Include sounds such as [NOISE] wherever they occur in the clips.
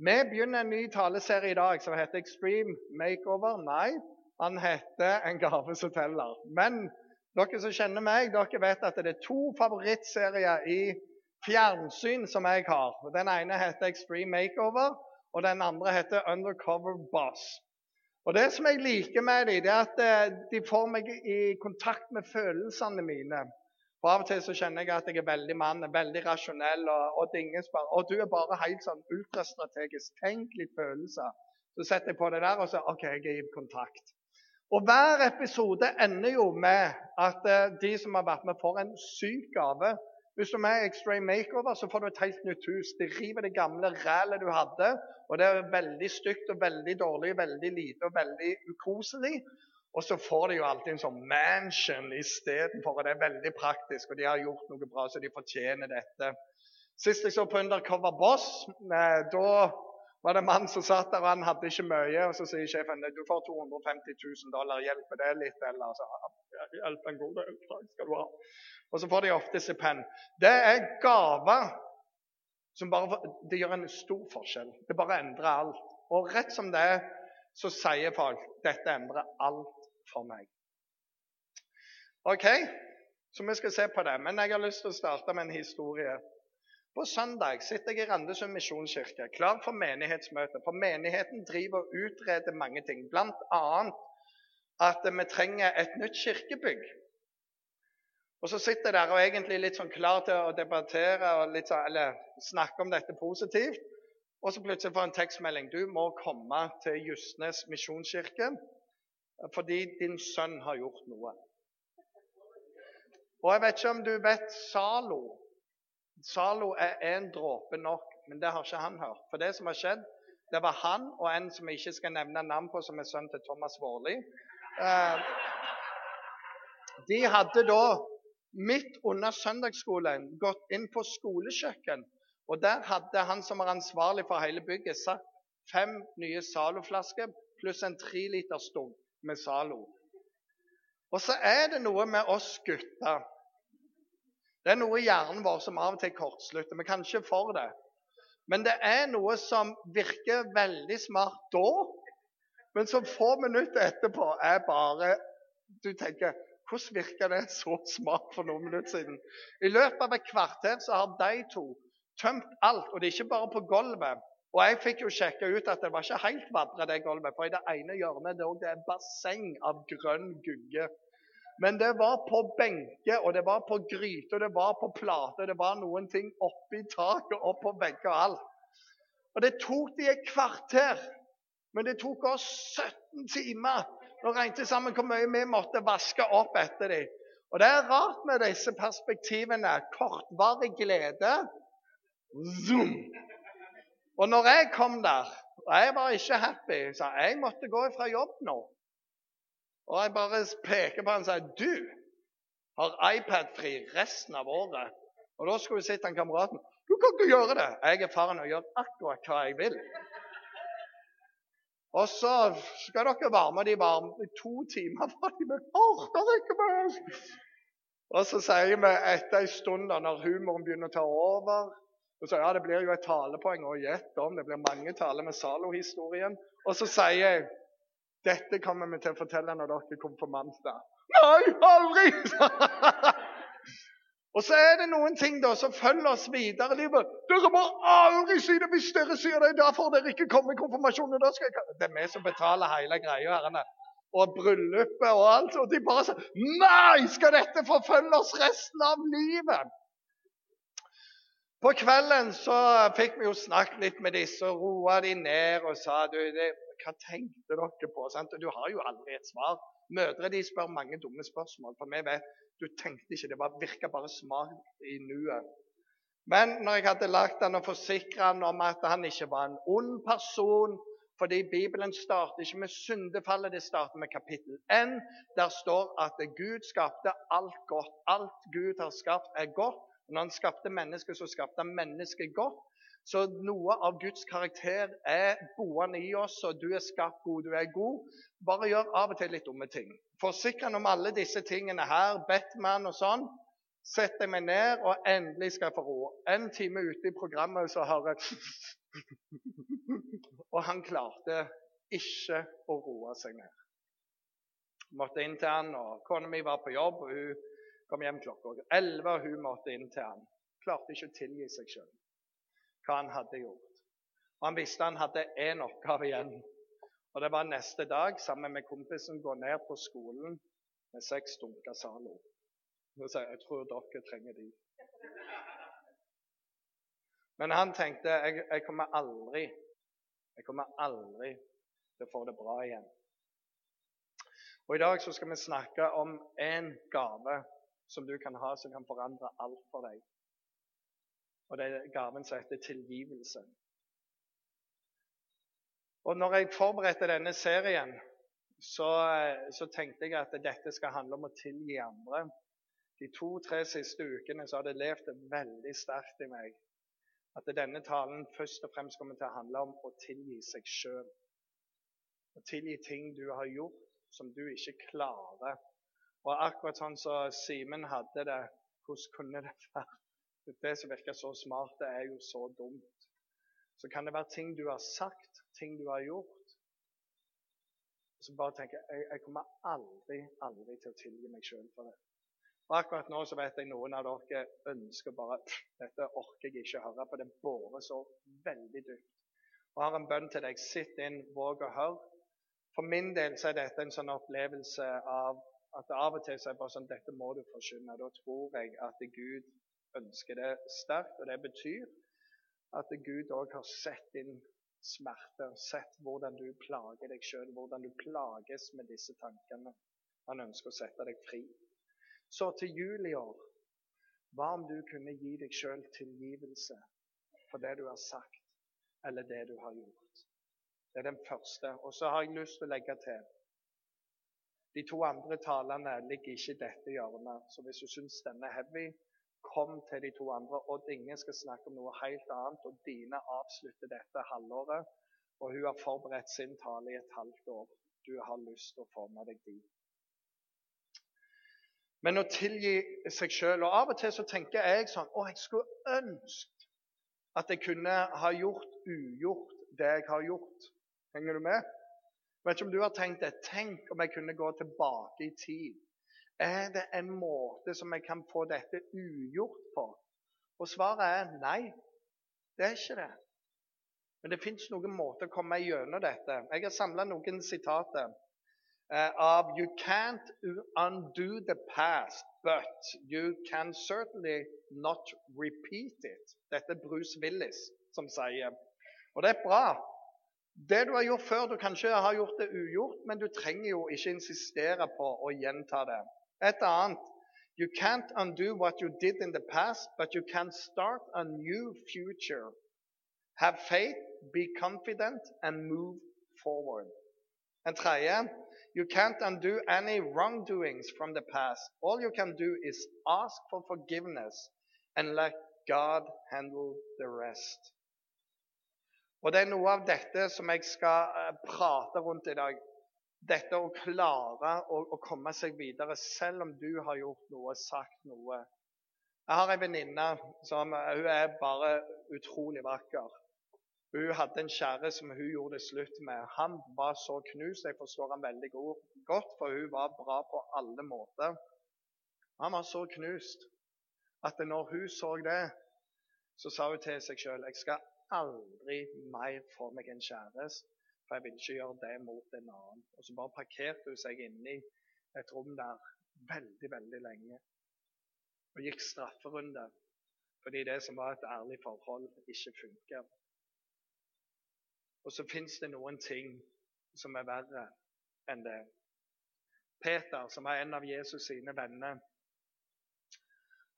Vi begynner en ny taleserie i dag som heter Extreme Makeover. Nei, han heter En gave som teller. Men dere som kjenner meg, dere vet at det er to favorittserier i fjernsyn som jeg har. Den ene heter Extreme Makeover, og den andre heter Undercover Boss. Og Det som jeg liker med dem, er at eh, de får meg i kontakt med følelsene mine. For Av og til så kjenner jeg at jeg er veldig mann, veldig rasjonell, og, og dingesbar. Og du er bare helt sånn ultrastrategisk. Tenk litt følelser. Så setter jeg på det der, og så OK, jeg er i kontakt. Og Hver episode ender jo med at uh, de som har vært med, får en syk gave. Hvis du er med i Extreme Makeover, så får du et helt nytt hus. De river det gamle rælet du hadde, og det er veldig stygt og veldig dårlig, veldig lite og veldig ukoselig. Og så får de jo alltid en sånn mansion istedenfor. Og det er veldig praktisk, og de har gjort noe bra, så de fortjener dette. Sist jeg så på Undercover Boss, eh, da var det en mann som satt der, og han hadde ikke mye. Og så sier sjefen du får 250 000 dollar, hjelper det litt? Eller så, en god del, skal du ha. Og så får de ofte stipend. Det er gaver som bare Det gjør en stor forskjell. Det bare endrer alt. Og rett som det er, så sier folk dette endrer alt for meg. Ok, så vi skal se på det. Men jeg har lyst til å starte med en historie. På søndag sitter jeg i Randesund misjonskirke, klar for menighetsmøte. For menigheten driver og utreder mange ting, bl.a. at vi trenger et nytt kirkebygg. Og Så sitter jeg der og er egentlig litt sånn klar til å debattere og så, eller snakke om dette positivt. Og så plutselig får jeg en tekstmelding. Du må komme til Justnes misjonskirke fordi din sønn har gjort noe. Og jeg vet ikke om du vet Zalo. Zalo er én dråpe nok, men det har ikke han hørt. For det som har skjedd, det var han og en som jeg ikke skal nevne navn på, som er sønn til Thomas Vårli. Eh, de hadde da, midt under søndagsskolen, gått inn på skolekjøkken. Og der hadde han som var ansvarlig for hele bygget, satt fem nye Zalo-flasker pluss en tre liter dunk med Zalo. Og så er det noe med oss gutter. Det er noe i hjernen vår som av og til kortslutter. Vi kan ikke for det. Men det er noe som virker veldig smart da, men som få minutter etterpå er bare Du tenker hvordan virker det så smart for noen minutter siden? I løpet av et kvarter så har de to tømt alt, og det er ikke bare på gulvet. Og jeg fikk jo sjekka ut at det var ikke helt vadra, det gulvet. For i det ene hjørnet det er et basseng av grønn gugge. Men det var på benker, og det var på gryter, det var på plater, det var noen ting oppi taket og på vegger og alt. Og det tok de et kvarter. Men det tok oss 17 timer. Nå regnet sammen hvor mye vi måtte vaske opp etter dem. Og det er rart med disse perspektivene. Kortvarig glede. Zoom! Og når jeg kom der, og jeg var ikke happy, så jeg måtte gå fra jobb nå. Og jeg bare peker på han og sier du har iPad-fri resten av året. Og da skulle sitte han kameraten. Du kan ikke gjøre det. Jeg er faren og gjør akkurat hva jeg vil. Og så skal dere varme de varme i to timer. for de orker ikke mer. Og så sier vi etter en stund, når humoren begynner å ta over og så, ja, Det blir jo et talepoeng å gjette om. Det blir mange taler med Zalo-historien. Og så sier jeg dette kommer vi til å fortelle når dere kommer på konfirmanter. Nei, aldri! [LAUGHS] og så er det noen ting da som følger oss videre i livet. Dere må aldri si det hvis dere sier det! Da får dere ikke komme i konfirmasjonen. Det er vi som betaler hele greia. herrene. Og bryllupet og alt. Og de bare sier Nei! Skal dette forfølge oss resten av livet? På kvelden så fikk vi jo snakket litt med disse og roa de ned og sa du, det, hva tenkte dere på? Sant? Du har jo aldri et svar. Mødre de spør mange dumme spørsmål. For vi vet du tenkte ikke, det virka bare smart i nuet. Men når jeg hadde lagt han og forsikra han om at han ikke var en ond person fordi Bibelen starter ikke med syndefallet, det starter med kapittel 1. Der står at Gud skapte alt godt. Alt Gud har skapt, er godt. Når han skapte mennesket, så skapte han mennesket godt. Så noe av Guds karakter er boende i oss, og du er skapt god, du er god. Bare gjør av og til litt dumme ting. Forsikr om alle disse tingene her, Batman og sånn. Sett deg meg ned, og endelig skal jeg få ro. En time ute i programmet så har jeg [LAUGHS] Og han klarte ikke å roe seg ned. Måtte inn til han, og Kona mi var på jobb, og hun kom hjem klokka 11. og Hun måtte inn til han. Klarte ikke å tilgi seg sjøl hva han hadde gjort. Og Han visste han hadde én oppgave igjen. Og Det var neste dag, sammen med kompisen, gå ned på skolen med seks dunker Zalo. Jeg tror dere trenger de. Men han tenkte jeg, jeg kommer aldri jeg kommer aldri til å få det bra igjen. Og I dag så skal vi snakke om en gave som du kan ha som kan forandre alt for deg. Og Det er gaven som heter tilgivelse. Og når jeg forberedte denne serien, så, så, tenkte jeg at dette skal handle om å tilgi andre. De to-tre siste ukene så har det levd veldig sterkt i meg at denne talen først og fremst kommer til å handle om å tilgi seg sjøl. Å tilgi ting du har gjort som du ikke klarer. Og akkurat sånn som Simen hadde det, hvordan kunne det være? Det som virker så smart, det er jo så dumt. Så kan det være ting du har sagt, ting du har gjort. Så bare tenker jeg jeg kommer aldri, aldri til å tilgi meg sjøl for det. Og Akkurat nå så vet jeg noen av dere ønsker bare Dette orker jeg ikke høre på. Det borer så veldig dypt. Og har en bønn til deg. Sitt inn, våg å høre. For min del så er dette en sånn opplevelse av at av og til så er det bare sånn Dette må du forkynne. Da tror jeg at Gud ønsker det sterkt. Og det betyr at Gud òg har sett din smerte, sett hvordan du plager deg sjøl, hvordan du plages med disse tankene. Han ønsker å sette deg fri. Så til jul i år Hva om du kunne gi deg sjøl tilgivelse for det du har sagt, eller det du har gjort? Det er den første. Og så har jeg lyst til å legge til De to andre talene ligger ikke i dette hjørnet. Så hvis du syns denne er heavy, kom til de to andre. Odd Inge skal snakke om noe helt annet, og Dine avslutter dette halvåret. Og hun har forberedt sin tale i et halvt år. Du har lyst til å forme deg dit men å tilgi seg sjøl. Og av og til så tenker jeg sånn Å, jeg skulle ønske at jeg kunne ha gjort ugjort det jeg har gjort. Henger du med? Jeg vet ikke om du har tenkt det. Tenk om jeg kunne gå tilbake i tid. Er det en måte som jeg kan få dette ugjort på? Og svaret er nei. Det er ikke det. Men det fins noen måter å komme gjennom dette. Jeg har samla noen sitater av you can't undo the past, but you can certainly not repeat it. Dette er Bruce Willis som sier. Og det er bra. Det du har gjort før, du kanskje har gjort det ugjort, men du trenger jo ikke insistere på å gjenta det. Et annet You can't undo what you did in the past, but you can start a new future. Have faith, be confident, and move forward. En tredje You can't undo any wrongdoings from the past. All you can do is ask for forgiveness and let God handle the rest. Og Det er noe av dette som jeg skal eh, prate rundt i dag. Dette å klare å, å komme seg videre selv om du har gjort noe, sagt noe. Jeg har en venninne som hun er bare utrolig vakker. Hun hadde en kjære som hun gjorde det slutt med. Han var så knust. Jeg forstår han veldig godt, for hun var bra på alle måter. Han var så knust at når hun så det, så sa hun til seg sjøl jeg skal aldri mer for meg en kjæreste, for jeg vil ikke gjøre det mot en annen. Og Så bare parkerte hun seg inni et rom der veldig, veldig lenge og gikk strafferunde fordi det som var et ærlig forhold, ikke funker. Og så fins det noen ting som er verre enn det. Peter, som var en av Jesus sine venner,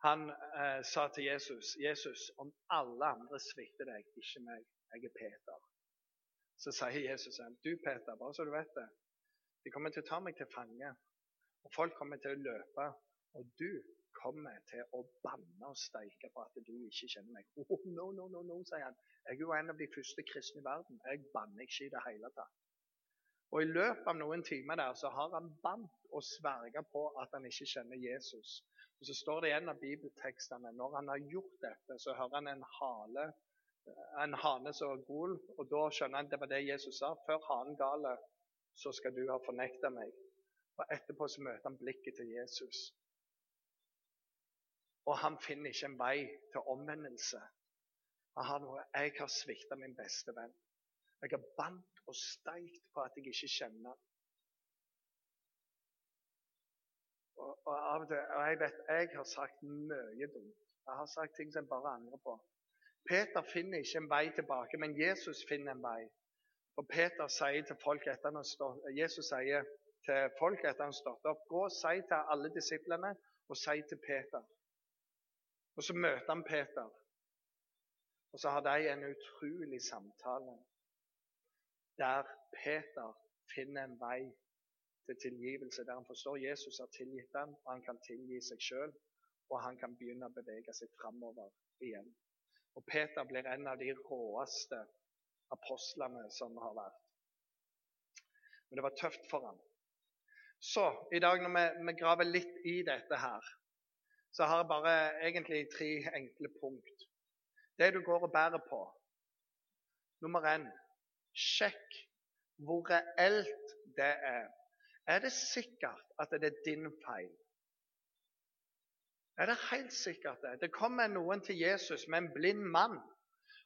han eh, sa til Jesus, 'Jesus, om alle andre svikter deg, ikke meg. Jeg er Peter.' Så sier Jesus ham, 'Du, Peter, bare så du vet det, de kommer til å ta meg til fange.' Og folk kommer til å løpe. Og du kommer til å banne og steike på at du ikke kjenner meg. Oh, no, no, no, no, sier han. Jeg er jo en av de første kristne i verden. Jeg banner ikke i det hele tatt. Og I løpet av noen timer der så har han bandt og sverga på at han ikke kjenner Jesus. Og Så står det i en av bibeltekstene når han har gjort dette, så hører han en hale en hane som gol, og da skjønner han det var det Jesus sa. Før hanen gale, så skal du ha fornekta meg. Og etterpå så møter han blikket til Jesus. Og han finner ikke en vei til omvendelse. Jeg har svikta min beste venn. Jeg har bandt og steikt på at jeg ikke kjenner og, og, av det, og jeg vet jeg har sagt mye dumt. Jeg har sagt ting som jeg bare angrer på. Peter finner ikke en vei tilbake, men Jesus finner en vei. For Peter sier til folk etter han stått, Jesus sier til folk etter han stått opp Gå og si til alle disiplene, og si til Peter. Og så møter han Peter. Og så har de en utrolig samtale der Peter finner en vei til tilgivelse, der han forstår Jesus har tilgitt ham, og han kan tilgi seg sjøl, og han kan begynne å bevege seg framover igjen. Og Peter blir en av de råeste apostlene som har vært. Men det var tøft for ham. Så i dag når vi, vi graver litt i dette her, så har jeg bare egentlig tre enkle punkt. Det du går og bærer på. Nummer én sjekk hvor reelt det er. Er det sikkert at det er din feil? Er det helt sikkert det? Det kommer noen til Jesus med en blind mann,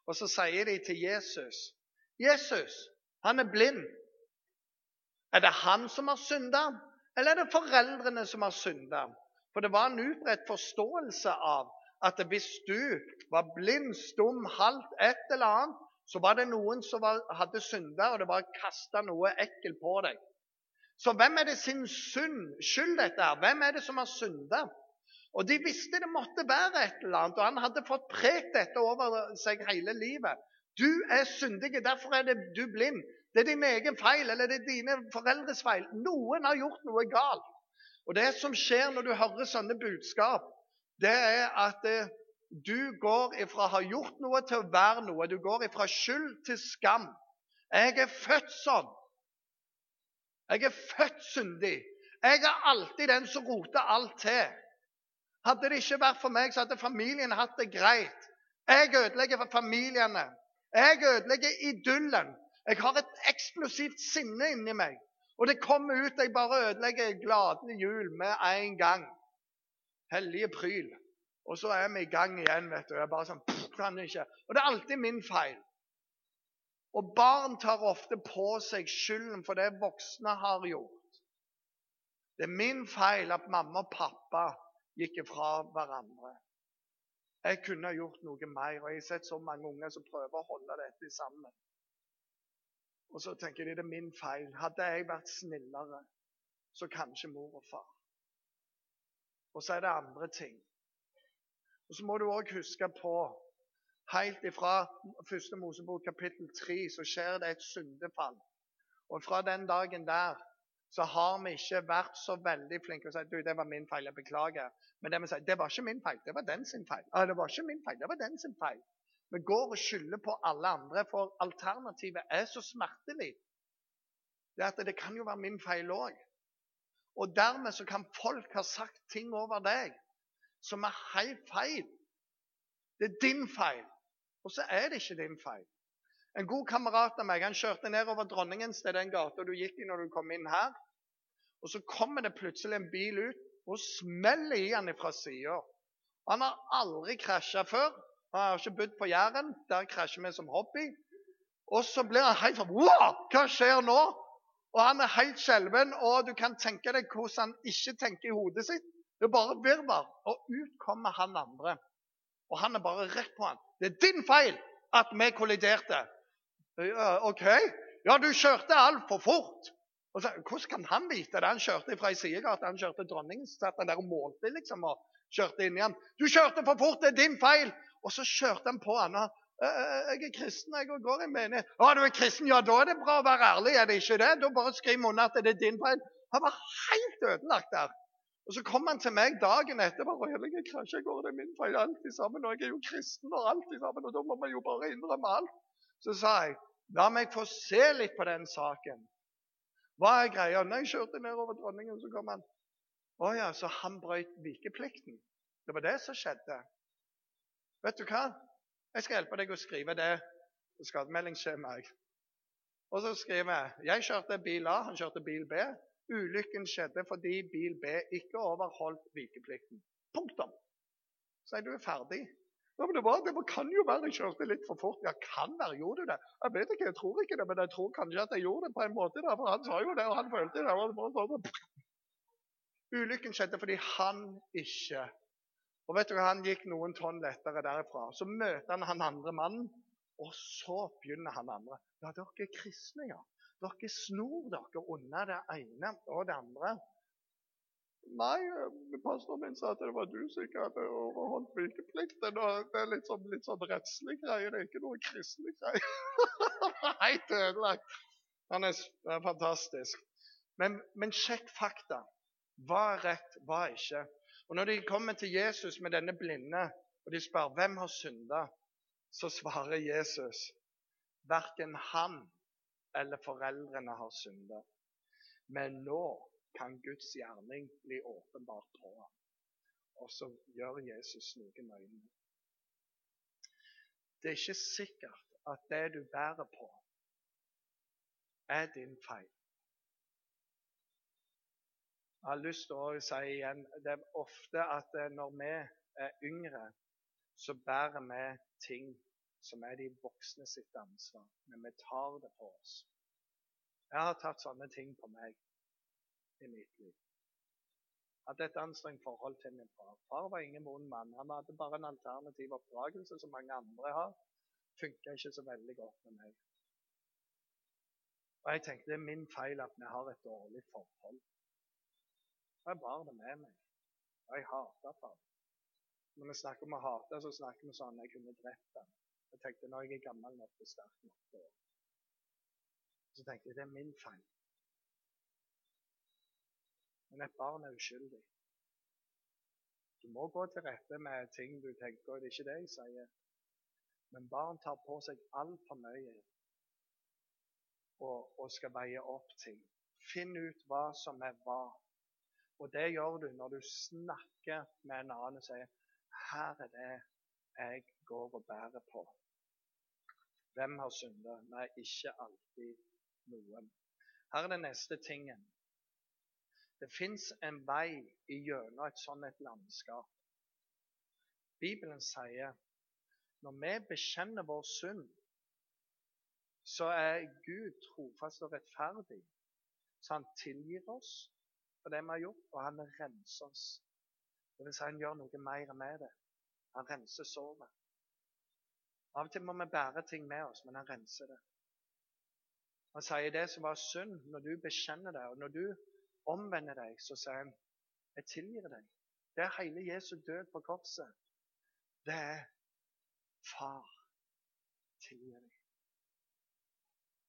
og så sier de til Jesus 'Jesus, han er blind.' Er det han som har synda, eller er det foreldrene som har synda? For det var en utbredt forståelse av at hvis du var blind, stum, halvt, et eller annet, så var det noen som var, hadde synda, og det var kasta noe ekkelt på deg. Så hvem er det sin synd skyld dette er? Hvem er det som har synda? Og de visste det måtte være et eller annet, og han hadde fått prekt dette over seg hele livet. Du er syndig, derfor er det du blind. Det er din egen feil, eller det er dine foreldres feil. Noen har gjort noe galt. Og det som skjer når du hører sånne budskap, det er at eh, du går ifra å ha gjort noe til å være noe. Du går ifra skyld til skam. Jeg er født sånn. Jeg er født syndig. Jeg er alltid den som roter alt til. Hadde det ikke vært for meg, så hadde familien hatt det greit. Jeg ødelegger for familiene. Jeg ødelegger idyllen. Jeg har et eksplosivt sinne inni meg. Og det kommer ut jeg bare ødelegger glade jul med en gang. Hellige pryl. Og så er vi i gang igjen. vet du. Jeg bare sånn, kan ikke. Og det er alltid min feil. Og barn tar ofte på seg skylden for det voksne har gjort. Det er min feil at mamma og pappa gikk fra hverandre. Jeg kunne ha gjort noe mer, og jeg har sett så mange unger som prøver å holde dette sammen. Og så tenker de det er min feil. Hadde jeg vært snillere, så kanskje mor og far. Og så er det andre ting. Og så må du òg huske på Helt ifra første Mosebok kapittel 3 så skjer det et syndefall. Og fra den dagen der så har vi ikke vært så veldig flinke til å si du, det var min feil, jeg beklager. Men det vi sier, det var ikke min feil, det var den sin feil. Ah, det var ikke min feil, det var den sin feil. Vi går og skylder på alle andre, for alternativet er så smertelig. Det at det kan jo være min feil òg. Og dermed så kan folk ha sagt ting over deg som er helt feil. Det er din feil. Og så er det ikke din feil. En god kamerat av meg han kjørte nedover Dronningens til den gata du gikk i når du kom inn her. Og Så kommer det plutselig en bil ut og smeller i han fra sida. Han har aldri krasja før. Han har ikke bodd på Jæren. Der krasjer vi som hobby. Og så blir han helt sånn Wow! Hva skjer nå? Og Han er helt skjelven, og du kan tenke deg hvordan han ikke tenker i hodet sitt. Det er bare virvar. Og ut kommer han andre. Og han er bare rett på han. Det er din feil at vi kolliderte. OK? Ja, du kjørte altfor fort. Og så, Hvordan kan han vite det? Han kjørte fra ei sidegate. Han kjørte dronningen, så satt han der og målte liksom, og kjørte inn igjen. Du kjørte for fort, det er din feil! Og så kjørte han på han. og jeg er kristen, jeg går i menighet. Å, du er kristen? Ja, da er det bra å være ærlig, er det ikke det? Da bare skriv under at det er din feil. Han var helt ødelagt der. Og Så kom han til meg dagen etterpå. og jeg krasja i går, det er feil. alltid sammen, og Jeg er jo kristen og alltid sammen, og da må man jo bare innrømme alt. Så sa jeg la meg få se litt på den saken. Hva er greia? Når jeg kjørte nedover Dronningen, så kom han. Å ja, så han brøt vikeplikten. Det var det som skjedde. Vet du hva? Jeg skal hjelpe deg å skrive det skademeldingsskjemaet. Og så skriver jeg jeg kjørte bil A, han kjørte bil B. Ulykken skjedde fordi bil B ikke overholdt vikeplikten. Punktum. Så er du ferdig. Ja, men det, var, det kan jo være jeg kjørte litt for fort. Ja, kan være. Gjorde du det? Jeg vet ikke, jeg tror ikke det, men jeg tror kanskje at jeg gjorde det på en måte. Da, for han sa jo det, og han følte det. Sånn. Ulykken skjedde fordi han ikke Og vet du hva, Han gikk noen tonn lettere derifra. Så møter han han andre mannen, og så begynner han andre. Ja, dere er kristne, ja. Dere snor dere unna det ene og det andre. Nei, pastoren min sa at det var du som ikke hadde overholdt vikeplikten. Det er litt sånn, litt sånn rettslig greie, det er ikke noe kristelig greie. [LAUGHS] Helt ødelagt. Han er fantastisk. Men, men, sjekk fakta. Hva er rett, hva er ikke? Og Når de kommer til Jesus med denne blinde, og de spør hvem har synda, så svarer Jesus verken han eller foreldrene har syndet. Men nå kan Guds gjerning bli åpenbart på ham. Og så gjør Jesus noe med øynene. Det er ikke sikkert at det du bærer på, er din feil. Jeg har lyst til å si igjen det er ofte at når vi er yngre, så bærer vi ting som er de voksne sitt ansvar. Men vi tar det på oss. Jeg har tatt sånne ting på meg i mitt liv. Hadde et anstrengt forhold til min far. Far var ingen vond mann. Han hadde bare en alternativ oppdragelse som mange andre har. Funka ikke så veldig godt med meg. Og Jeg tenkte det er min feil at vi har et dårlig forhold. Og Jeg bar det med meg. Og jeg hata far. Når vi snakker om å hate, så snakker vi sånn jeg kunne drept ham. Jeg tenkte når jeg er gammel nok og sterk nok. Så tenkte jeg det er min feil. Men et barn er uskyldig. Du må gå til rette med ting du tenker og det er ikke det jeg sier. Men barn tar på seg altfor mye og, og, skal veie opp ting. Finn ut hva som er hva. Og det gjør du når du snakker med en annen og sier 'Her er det jeg går og bærer på'. Hvem har synda? Nei, ikke alltid noen. Her er den neste tingen. Det fins en vei gjennom et sånt et landskap. Bibelen sier når vi bekjenner vår synd, så er Gud trofast og rettferdig. Så han tilgir oss for det vi har gjort, og han renser oss. Det vil si han gjør noe mer med det. Han renser såret. Av og til må vi bære ting med oss, men han renser det. Han sier det som var synd, når du bekjenner det, og når du omvender deg, så sier han, 'Jeg tilgir deg'. Det er hele Jesu død på korset. Det er far tilgir deg.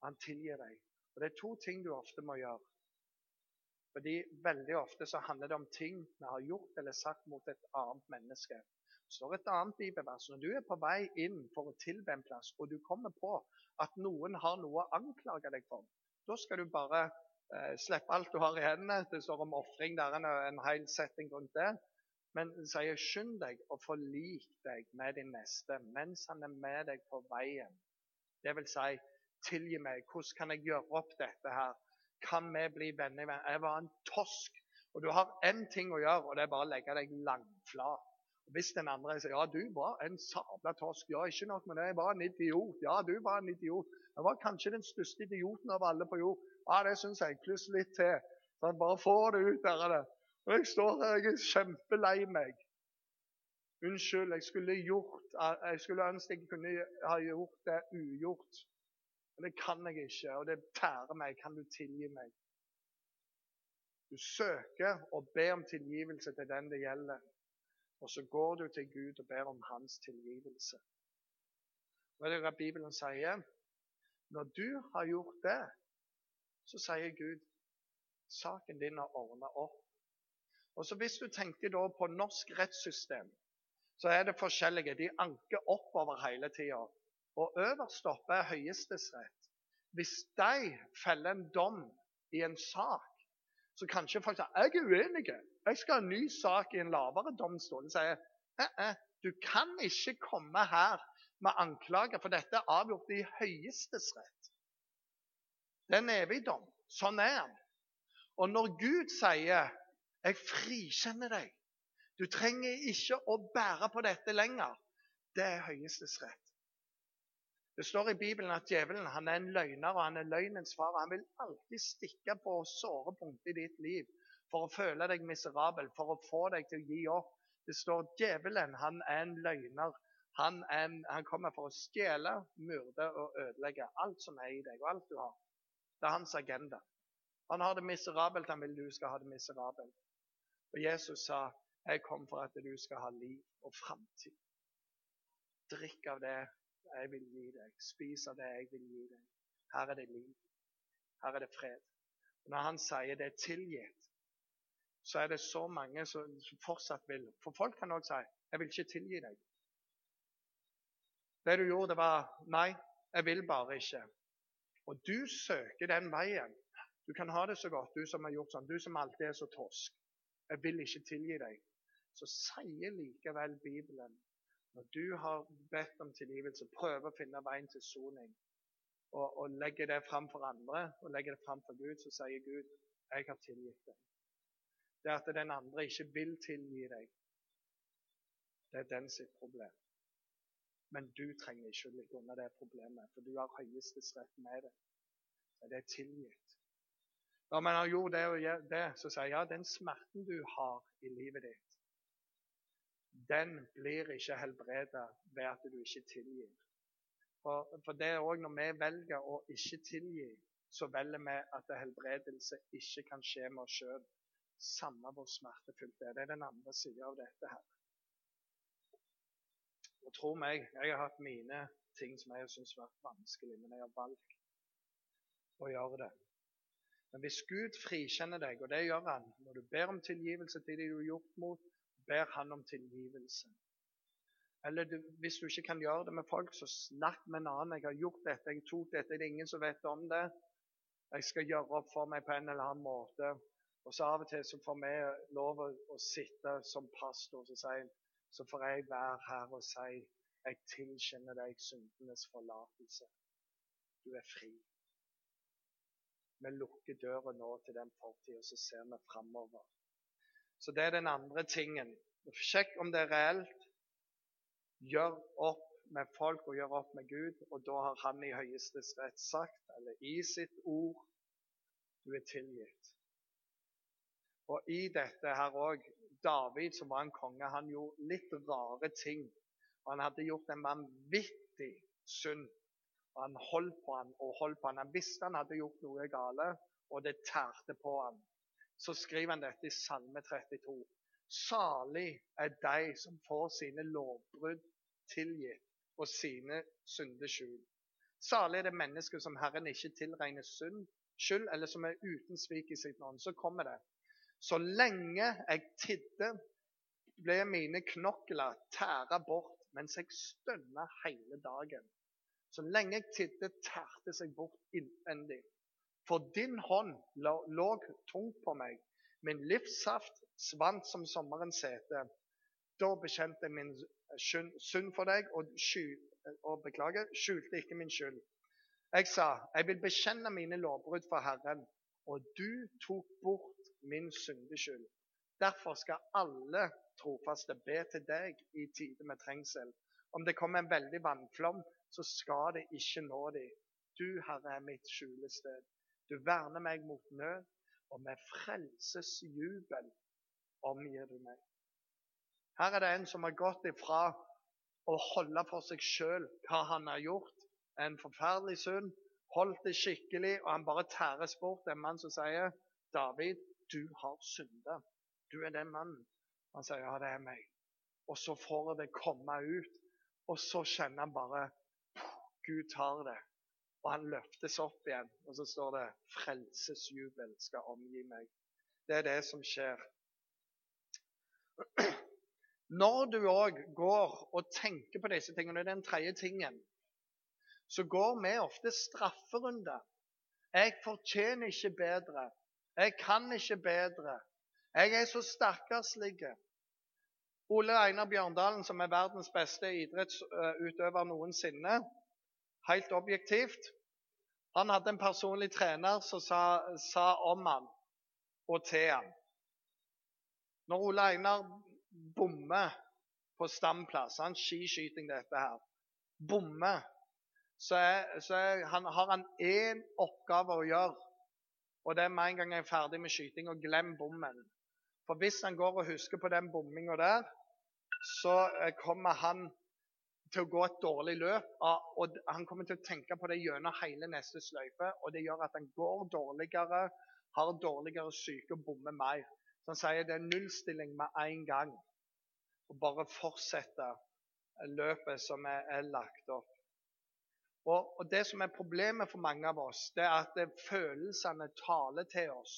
Han tilgir deg. Og Det er to ting du ofte må gjøre. Fordi Veldig ofte så handler det om ting vi har gjort eller sagt mot et annet menneske. Står et annet bibelvers. Når du er på vei inn for å tilbe en plass, og du kommer på at noen har noe å anklage deg for, da skal du bare Eh, slippe alt du har i hendene. Det står om ofring. Der en, en hel setting rundt det. Men sier skynd deg og forlik deg med din neste mens han er med deg på veien. Det vil si, tilgi meg. Hvordan kan jeg gjøre opp dette her? Kan vi bli venner? Jeg var en tosk. Og du har én ting å gjøre, og det er bare å legge deg langflat. Hvis den andre sier ja, du var en sabla tosk, ja, ikke nok med det, jeg var en idiot. Ja, du var en idiot. Jeg var kanskje den største idioten av alle på jord. Ja, det syns jeg. Pluss litt til. Sånn, bare få det ut av det. Og jeg står her, jeg er kjempelei meg. Unnskyld, jeg skulle gjort Jeg skulle ønske jeg kunne ha gjort det ugjort. Men det kan jeg ikke, og det tærer meg. Kan du tilgi meg? Du søker og ber om tilgivelse til den det gjelder. Og så går du til Gud og ber om hans tilgivelse. Hva er det Bibelen sier? Når du har gjort det, så sier Gud saken din er ordna opp. Og så Hvis du tenker da på norsk rettssystem, så er det forskjellige. De anker oppover hele tida. Og øverst oppe er Høyesterettsrett. Hvis de feller en dom i en sak, så kanskje folk sier jeg er uenig. Jeg skal ha en ny sak i en lavere domstol. De sier du kan ikke komme her med anklager, for dette er avgjort i høyestes rett. Det er en evig dom. Sånn er han. Og når Gud sier 'Jeg frikjenner deg', du trenger ikke å bære på dette lenger, det er høyestes rett. Det står i Bibelen at djevelen han er en løgner og han er løgnens far. Han vil alltid stikke på såre punkter i ditt liv for å føle deg miserabel, for å få deg til å gi opp. Det står djevelen han er en løgner. Han, en, han kommer for å stjele, myrde og ødelegge alt som er i deg, og alt du har. Det er hans agenda. Han har det miserabelt, han vil du skal ha det miserabelt. Og Jesus sa, 'Jeg kom for at du skal ha liv og framtid'. Drikk av det jeg vil gi deg. Spis av det jeg vil gi deg. Her er det liv. Her er det fred. Og når han sier det er tilgitt, så er det så mange som fortsatt vil. For folk kan også si 'Jeg vil ikke tilgi deg'. Det du gjorde, det var 'Nei, jeg vil bare ikke'. Og du søker den veien. Du kan ha det så godt, du som har gjort sånn, du som alltid er så torsk. Jeg vil ikke tilgi deg. Så sier likevel Bibelen når du har bedt om tilgivelse, prøver å finne veien til soning og, og legger det fram for andre og legger det fram for Gud, så sier Gud jeg har tilgitt deg. Det at den andre ikke vil tilgi deg, det er den sitt problem. Men du trenger ikke å ligge under det problemet, for du har høyestes rett med det. Det er tilgitt. Når man har gjort det og det, så sier jeg ja, den smerten du har i livet ditt, den blir ikke helbredet ved at du ikke tilgir. For, for det er òg når vi velger å ikke tilgi, så velger vi at helbredelse ikke kan skje med oss sjøl. Samme hvor smertefullt det er. Det er den andre sida av dette her. Og tro meg, jeg har hatt mine ting som jeg har syntes vært vanskelig, men jeg har valgt å gjøre det. Men hvis Gud frikjenner deg, og det gjør han når du ber om tilgivelse til de du har gjort mot, ber han om tilgivelse. Eller du, hvis du ikke kan gjøre det med folk, så snakk med en annen. 'Jeg har gjort dette, jeg tok dette, det er ingen som vet om det.' 'Jeg skal gjøre opp for meg på en eller annen måte.' Og så Av og til så får vi lov å, sitte som pastor og si så får jeg være her og si 'Jeg tilkjenner deg syndenes forlatelse'. Du er fri. Vi lukker døra nå til den fortida, så ser vi framover. Så det er den andre tingen. Sjekk om det er reelt. Gjør opp med folk og gjør opp med Gud, og da har Han i høyestes rett sagt, eller i sitt ord, du er tilgitt. Og i dette her òg David, som var en konge, han gjorde litt rare ting. Og Han hadde gjort en vanvittig synd. Og Han holdt på han og holdt på han. Han visste han hadde gjort noe gale, og det tærte på han så skriver han dette i Salme 32. Salig er de som får sine lovbrudd tilgitt og sine synder skjult. Salig er det mennesket som Herren ikke tilregner synd, skyld, eller som er uten svik i sitt navn. Så kommer det. Så lenge jeg tidde, ble mine knokler tæra bort mens jeg stønna hele dagen. Så lenge jeg tidde, tærte seg bort innvendig. For din hånd lå tungt på meg. Min livssaft svant som sommerens sete. Da bekjente jeg min synd for deg og, sky, og beklager, skjulte ikke min skyld. Jeg sa, jeg vil bekjenne mine lovbrudd for Herren, og du tok bort min syndeskyld. Derfor skal alle trofaste be til deg i tider med trengsel. Om det kommer en veldig vannflom, så skal det ikke nå dem. Du, Herre, er mitt skjulested. Du verner meg mot nød, og med frelsesjubel omgir du meg. Her er det en som har gått ifra å holde for seg sjøl hva han har gjort, en forferdelig synd, holdt det skikkelig, og han bare tæres bort. En mann som sier, 'David, du har synda. Du er den mannen.' Han sier, 'Ja, det er meg.' Og så får det komme ut, og så kjenner han bare Gud tar det. Og han løftes opp igjen, og så står det 'frelsesjubel skal omgi meg'. Det er det som skjer. [CLEARS THROAT] Når du òg går og tenker på disse tingene, det er den tredje tingen, så går vi ofte strafferunde. Jeg fortjener ikke bedre. Jeg kan ikke bedre. Jeg er så stakkarslig. Ole Einar Bjørndalen, som er verdens beste idrettsutøver noensinne, helt objektivt, han hadde en personlig trener som sa, sa om han og til han. Når Ole Einar bommer på stamplass, han skiskyting dette her, bommer, så, er, så er, han, har han én oppgave å gjøre. Og det er med en gang jeg er ferdig med skyting, og glem bommen. For hvis han går og husker på den bomminga der, så eh, kommer han til å gå et dårlig løp. Og han kommer til å tenke på det gjennom hele neste sløyfe, og det gjør at han går dårligere, har dårligere syke og bommer mer. Så han sier det er nullstilling med en gang. Og bare fortsette løpet som er, er lagt opp. Og, og, Det som er problemet for mange av oss, det er at det følelsene taler til oss.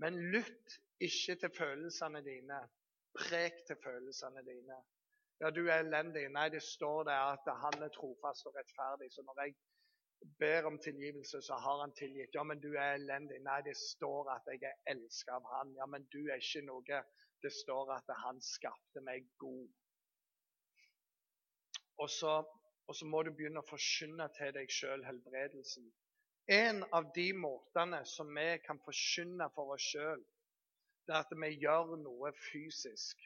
Men lytt ikke til følelsene dine. Prek til følelsene dine. Ja, du er elendig. Nei, det står der at han er trofast og rettferdig. Så når jeg ber om tilgivelse, så har han tilgitt. Ja, men du er elendig. Nei, det står at jeg er elsket av han. Ja, men du er ikke noe. Det står at han skapte meg god. Og så, og så må du begynne å forkynne til deg sjøl helbredelsen. En av de måtene som vi kan forkynne for oss sjøl, det er at vi gjør noe fysisk.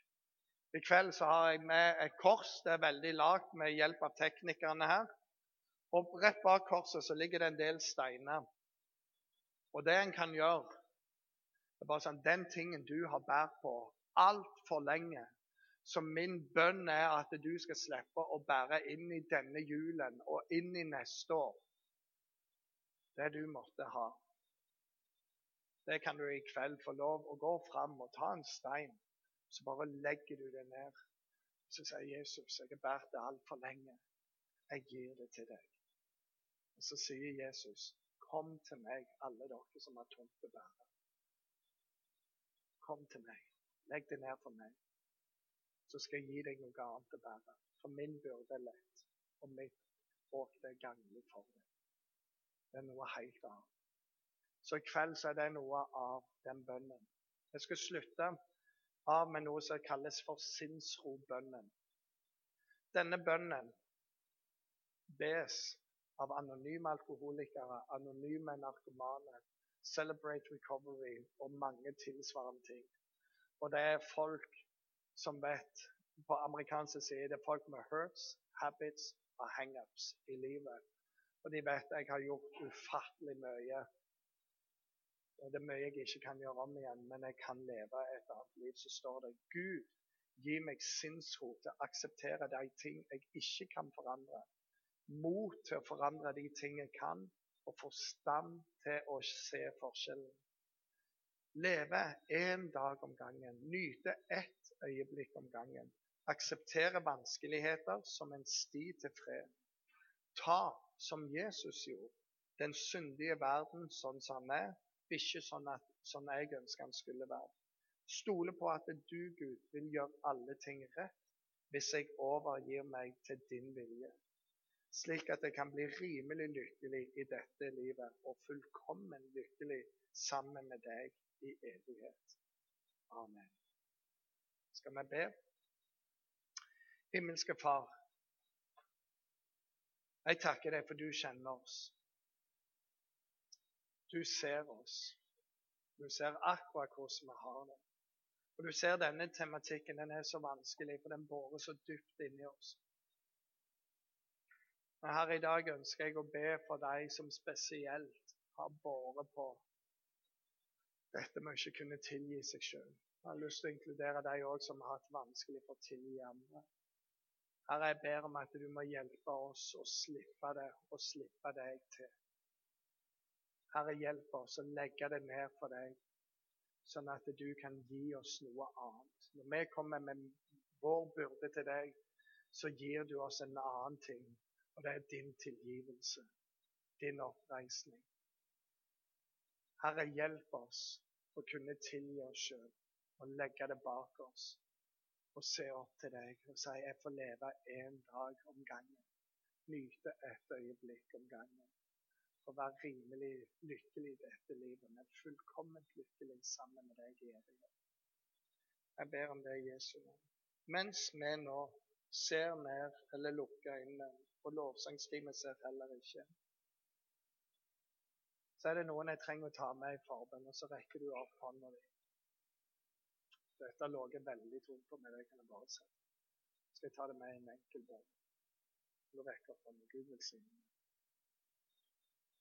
I kveld så har jeg med et kors. Det er veldig lagt med hjelp av teknikerne her. Og Rett bak korset så ligger det en del steiner. Og det en kan gjøre det er bare sånn, Den tingen du har båret på altfor lenge, så min bønn er at du skal slippe å bære inn i denne julen og inn i neste år det du måtte ha. Det kan du i kveld få lov å gå fram og ta en stein så bare legger du det ned. Så sier Jesus, 'Jeg har båret det altfor lenge. Jeg gir det til deg.' Og Så sier Jesus, 'Kom til meg, alle dere som har tomt å bære.' Kom til meg. Legg det ned for meg. Så skal jeg gi deg noe annet å bære. For min byrde er lett, og mitt åk er ganglig for deg. Det er noe helt annet. Så i kveld så er det noe av den bønnen. Jeg skal slutte av med noe som kalles for sinnsrobønnen. Denne bønnen bes av anonyme alkoholikere, anonyme narkomane, Celebrate Recovery og mange tilsvarende ting. Og det er folk som vet På amerikansk side det er folk med hurts, habits og hangups i livet. Og de vet jeg har gjort ufattelig mye det er mye jeg ikke kan gjøre om igjen, men jeg kan leve et annet liv. Så står det Gud, gi meg sinnsro til å akseptere de ting jeg ikke kan forandre. Mot til å forandre de ting jeg kan, og forstand til å se forskjellen. Leve én dag om gangen. Nyte ett øyeblikk om gangen. Akseptere vanskeligheter som en sti til fred. Ta, som Jesus gjorde, den syndige verden sånn som han er, ikke sånn, at, sånn jeg ønsker han skulle være. Stole på at du, Gud, vil gjøre alle ting rett hvis jeg overgir meg til din vilje, slik at jeg kan bli rimelig lykkelig i dette livet og fullkommen lykkelig sammen med deg i evighet. Amen. Skal vi be? Himmelske Far, jeg takker deg for du kjenner oss. Du ser oss. Du ser akkurat hvordan vi har det. Og du ser denne tematikken den er så vanskelig, for den borer så dypt inni oss. Men her i dag ønsker jeg å be for deg som spesielt har båret på dette med å ikke kunne tilgi seg sjøl. Jeg har lyst til å inkludere deg òg som har hatt vanskelig for å tilgi andre. Herre, jeg ber om at du må hjelpe oss å slippe det og slippe deg til. Herre, hjelp oss å legge det ned for deg, sånn at du kan gi oss noe annet. Når vi kommer med vår byrde til deg, så gir du oss en annen ting, og det er din tilgivelse, din oppreisning. Herre, hjelp oss å kunne tilgi oss sjøl og legge det bak oss og se opp til deg og si jeg får leve en dag om gangen. Nyte et øyeblikk om gangen å være rimelig lykkelig i dette livet, men fullkomment lykkelig sammen med deg i evighet. Jeg ber om det i Jesu navn. mens vi nå ser ned eller lukker øynene, og lovsangstimen ser heller ikke, så er det noen jeg trenger å ta med i forbønn, og så rekker du opp hånda di. Dette lå veldig tungt på meg, det kan jeg bare si. Skal jeg ta det med i en enkel bønn? Du rekker opp hånda. Gud velsigne.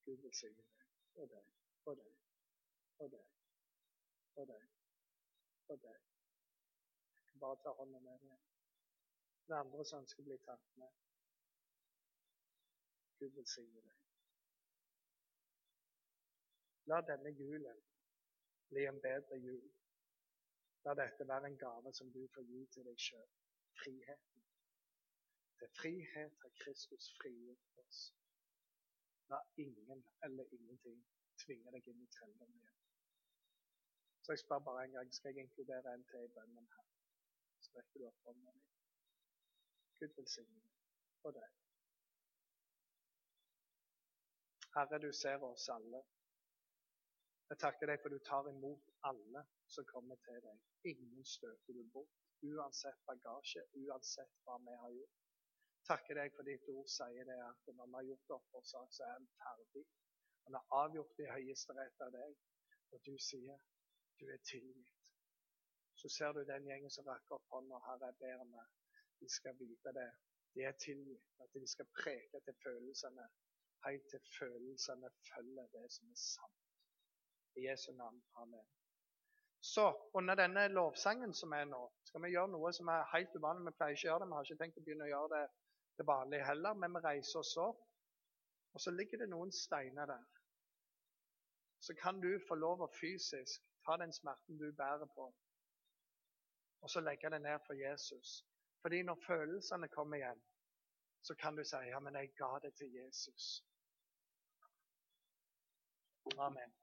Gud velsigne deg og deg og deg og deg og deg og deg. Bare ta hånda med deg. Det andre som ønsker å bli tatt med. Gud velsigne deg. La denne julen bli en bedre jul. La dette være en gave som du får gi til deg sjøl. Friheten. Til frihet har Kristus frigjort oss. La ingen eller ingenting tvinge deg inn i trelldom igjen. Så jeg spør bare en gang, skal jeg inkludere en til i bønnen her? Så rekker du opp hånda di. Gud velsigne og deg. Herre, du ser oss alle. Jeg takker deg for du tar imot alle som kommer til deg. Ingen støter du bort, uansett bagasje, uansett hva vi har gjort. Takker deg for ditt ord sier det at når vi har gjort opp vår sak, så er den ferdig. Han har avgjort i høyesterett av deg, og du sier du er tilgitt. Så ser du den gjengen som rakker opp hånda. Herre, jeg ber om de skal vite det. De er tilgitt. At de skal preke til følelsene, helt til følelsene følger det som er sant. I Jesu navn. Amen. Så under denne lovsangen som er nå, skal vi gjøre noe som er helt uvanlig. Vi pleier ikke å gjøre det. Vi har ikke tenkt å begynne å gjøre det til vanlig heller, men vi reiser oss opp. Og så ligger det noen steiner der. Så kan du få lov å fysisk ta den smerten du bærer på, og så legge det ned for Jesus. Fordi når følelsene kommer igjen, så kan du si ja, men jeg ga det til Jesus. Amen.